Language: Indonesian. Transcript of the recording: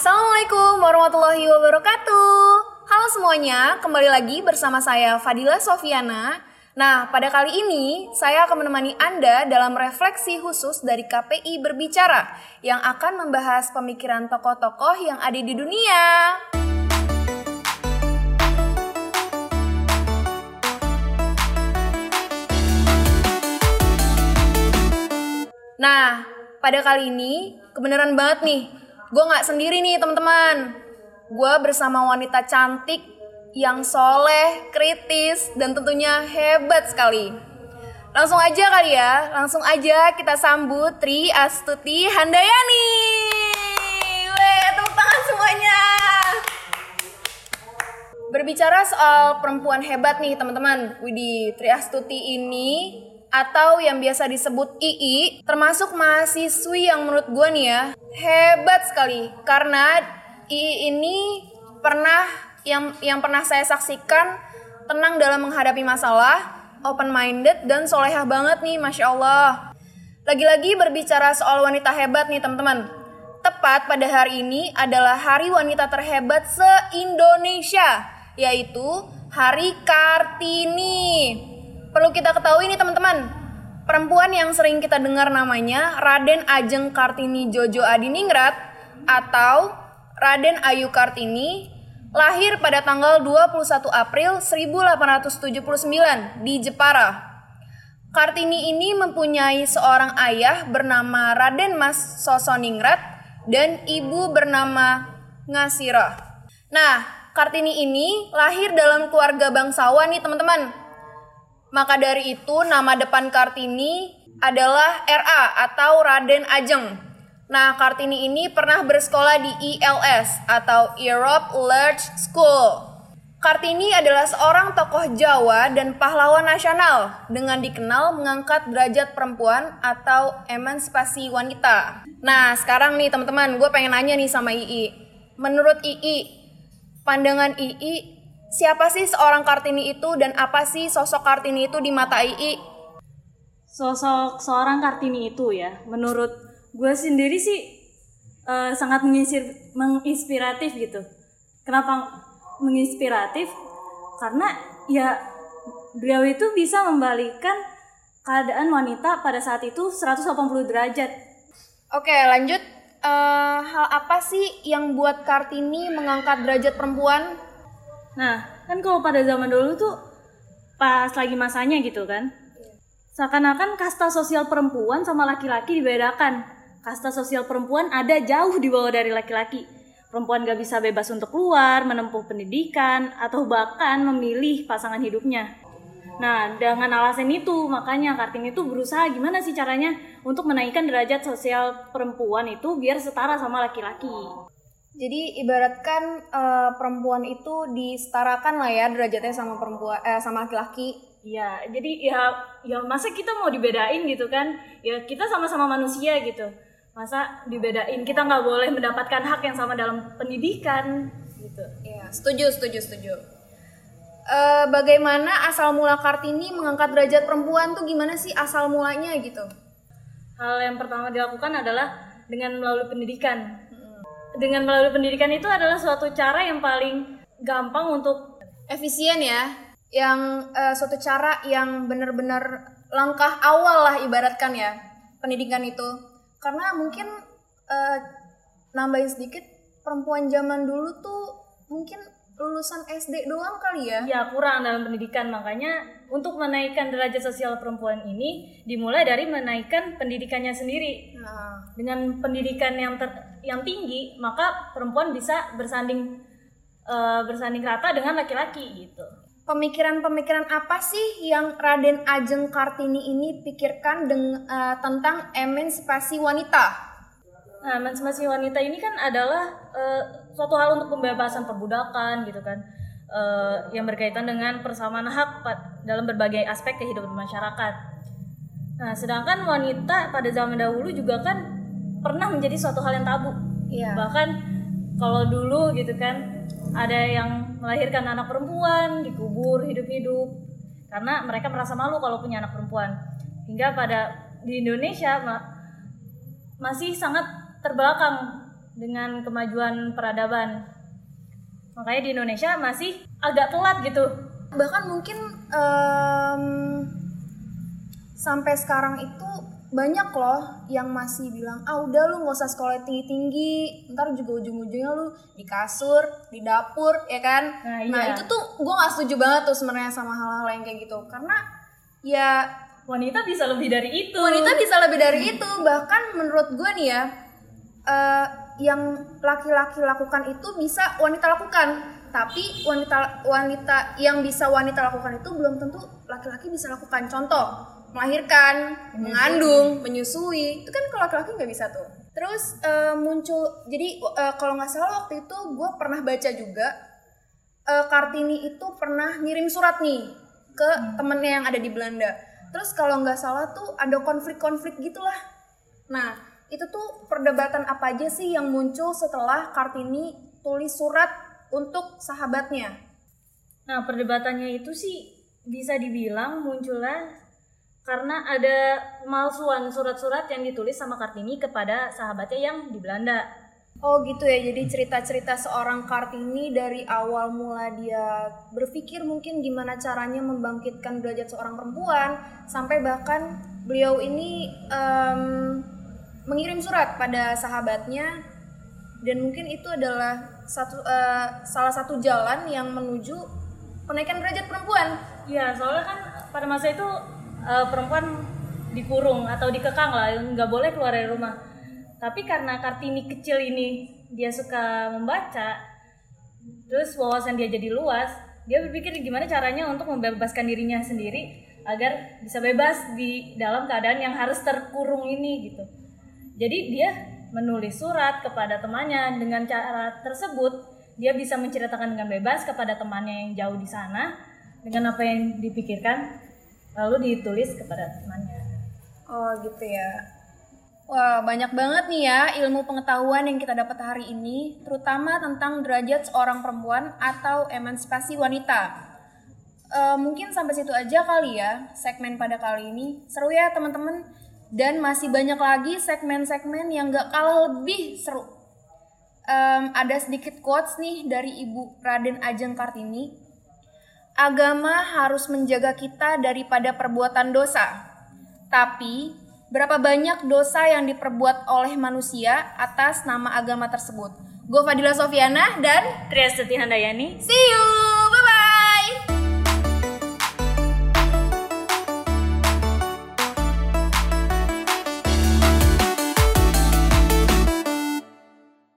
Assalamualaikum warahmatullahi wabarakatuh. Halo semuanya, kembali lagi bersama saya Fadila Sofiana. Nah, pada kali ini saya akan menemani Anda dalam refleksi khusus dari KPI Berbicara yang akan membahas pemikiran tokoh-tokoh yang ada di dunia. Nah, pada kali ini kebenaran banget nih, gue nggak sendiri nih teman-teman. Gue bersama wanita cantik yang soleh, kritis, dan tentunya hebat sekali. Langsung aja kali ya, langsung aja kita sambut Tri Astuti Handayani. Weh, tepuk tangan semuanya. Berbicara soal perempuan hebat nih teman-teman, Widi Tri Astuti ini atau yang biasa disebut II termasuk mahasiswi yang menurut gue nih ya hebat sekali. Karena II ini pernah yang yang pernah saya saksikan tenang dalam menghadapi masalah open minded dan solehah banget nih masya Allah. Lagi-lagi berbicara soal wanita hebat nih teman-teman. Tepat pada hari ini adalah hari wanita terhebat se-Indonesia yaitu Hari Kartini Perlu kita ketahui nih teman-teman, perempuan yang sering kita dengar namanya Raden Ajeng Kartini Jojo Adiningrat atau Raden Ayu Kartini lahir pada tanggal 21 April 1879 di Jepara. Kartini ini mempunyai seorang ayah bernama Raden Mas Sosoningrat dan ibu bernama Ngasirah. Nah, Kartini ini lahir dalam keluarga bangsawan nih teman-teman maka dari itu nama depan Kartini adalah RA atau Raden Ajeng. Nah, Kartini ini pernah bersekolah di ILS atau Europe Large School. Kartini adalah seorang tokoh Jawa dan pahlawan nasional dengan dikenal mengangkat derajat perempuan atau emansipasi wanita. Nah, sekarang nih teman-teman, gue pengen nanya nih sama II. Menurut II, pandangan II siapa sih seorang Kartini itu dan apa sih sosok Kartini itu di mata II? Sosok seorang Kartini itu ya, menurut gue sendiri sih uh, sangat menginspiratif gitu. Kenapa menginspiratif? Karena ya beliau itu bisa membalikan keadaan wanita pada saat itu 180 derajat. Oke, lanjut. Uh, hal apa sih yang buat Kartini mengangkat derajat perempuan Nah, kan kalau pada zaman dulu tuh pas lagi masanya gitu kan. Seakan-akan kasta sosial perempuan sama laki-laki dibedakan. Kasta sosial perempuan ada jauh di bawah dari laki-laki. Perempuan gak bisa bebas untuk keluar, menempuh pendidikan, atau bahkan memilih pasangan hidupnya. Nah, dengan alasan itu, makanya Kartini itu berusaha gimana sih caranya untuk menaikkan derajat sosial perempuan itu biar setara sama laki-laki. Jadi ibaratkan uh, perempuan itu disetarakan lah ya derajatnya sama perempuan eh, sama laki-laki. Iya, jadi ya ya masa kita mau dibedain gitu kan? Ya kita sama-sama manusia gitu. Masa dibedain? Kita nggak boleh mendapatkan hak yang sama dalam pendidikan gitu. Iya, setuju, setuju, setuju. Uh, bagaimana asal mula Kartini mengangkat derajat perempuan tuh gimana sih asal mulanya gitu? Hal yang pertama dilakukan adalah dengan melalui pendidikan dengan melalui pendidikan itu adalah suatu cara yang paling gampang untuk efisien ya. Yang uh, suatu cara yang benar-benar langkah awal lah ibaratkan ya pendidikan itu. Karena mungkin uh, nambahin sedikit perempuan zaman dulu tuh mungkin lulusan SD doang kali ya? Ya kurang dalam pendidikan makanya untuk menaikkan derajat sosial perempuan ini dimulai dari menaikkan pendidikannya sendiri. Nah. Dengan pendidikan yang ter, yang tinggi maka perempuan bisa bersanding uh, bersanding rata dengan laki-laki gitu. Pemikiran-pemikiran apa sih yang Raden Ajeng Kartini ini pikirkan dengan, uh, tentang emansipasi wanita? Nah, emansipasi wanita ini kan adalah uh, suatu hal untuk pembebasan perbudakan gitu kan. Uh, yang berkaitan dengan persamaan hak dalam berbagai aspek kehidupan masyarakat. Nah, sedangkan wanita pada zaman dahulu juga kan pernah menjadi suatu hal yang tabu. Iya. Bahkan kalau dulu gitu kan ada yang melahirkan anak perempuan dikubur hidup-hidup karena mereka merasa malu kalau punya anak perempuan. Hingga pada di Indonesia masih sangat terbelakang dengan kemajuan peradaban. Makanya di Indonesia masih agak telat gitu. Bahkan mungkin em, sampai sekarang itu banyak loh yang masih bilang ah udah lu nggak usah sekolah tinggi tinggi ntar juga ujung ujungnya lu di kasur di dapur ya kan Nah, nah iya. itu tuh gue nggak setuju banget tuh sebenarnya sama hal-hal yang kayak gitu karena ya Wanita bisa lebih dari itu. wanita bisa lebih dari itu bahkan menurut gue nih ya eh, yang laki-laki lakukan itu bisa wanita lakukan. Tapi wanita wanita yang bisa wanita lakukan itu belum tentu laki-laki bisa lakukan. Contoh melahirkan mengandung menyusui. Itu kan kalau laki-laki nggak bisa tuh. Terus eh, muncul jadi eh, kalau nggak salah waktu itu gue pernah baca juga eh, Kartini itu pernah ngirim surat nih ke temennya yang ada di Belanda. Terus kalau nggak salah tuh ada konflik-konflik gitulah. Nah itu tuh perdebatan apa aja sih yang muncul setelah Kartini tulis surat untuk sahabatnya? Nah, perdebatannya itu sih bisa dibilang munculnya karena ada pemalsuan surat-surat yang ditulis sama Kartini kepada sahabatnya yang di Belanda. Oh gitu ya, jadi cerita-cerita seorang Kartini dari awal mula dia berpikir mungkin gimana caranya membangkitkan derajat seorang perempuan sampai bahkan beliau ini em, mengirim surat pada sahabatnya dan mungkin itu adalah satu eh, salah satu jalan yang menuju penaikan derajat perempuan. Iya, soalnya kan pada masa itu eh, perempuan dikurung atau dikekang lah, nggak boleh keluar dari rumah. Tapi karena Kartini kecil ini dia suka membaca, terus wawasan dia jadi luas, dia berpikir gimana caranya untuk membebaskan dirinya sendiri agar bisa bebas di dalam keadaan yang harus terkurung ini gitu. Jadi dia menulis surat kepada temannya dengan cara tersebut dia bisa menceritakan dengan bebas kepada temannya yang jauh di sana dengan apa yang dipikirkan lalu ditulis kepada temannya. Oh gitu ya. Wah banyak banget nih ya ilmu pengetahuan yang kita dapat hari ini, terutama tentang derajat seorang perempuan atau emansipasi wanita. Eh, mungkin sampai situ aja kali ya segmen pada kali ini. Seru ya teman-teman. Dan masih banyak lagi segmen-segmen yang gak kalah lebih seru. Em, ada sedikit quotes nih dari Ibu Raden Ajeng Kartini. Agama harus menjaga kita daripada perbuatan dosa. Tapi, berapa banyak dosa yang diperbuat oleh manusia atas nama agama tersebut? Gue Fadila Sofiana dan Trias Handayani see you!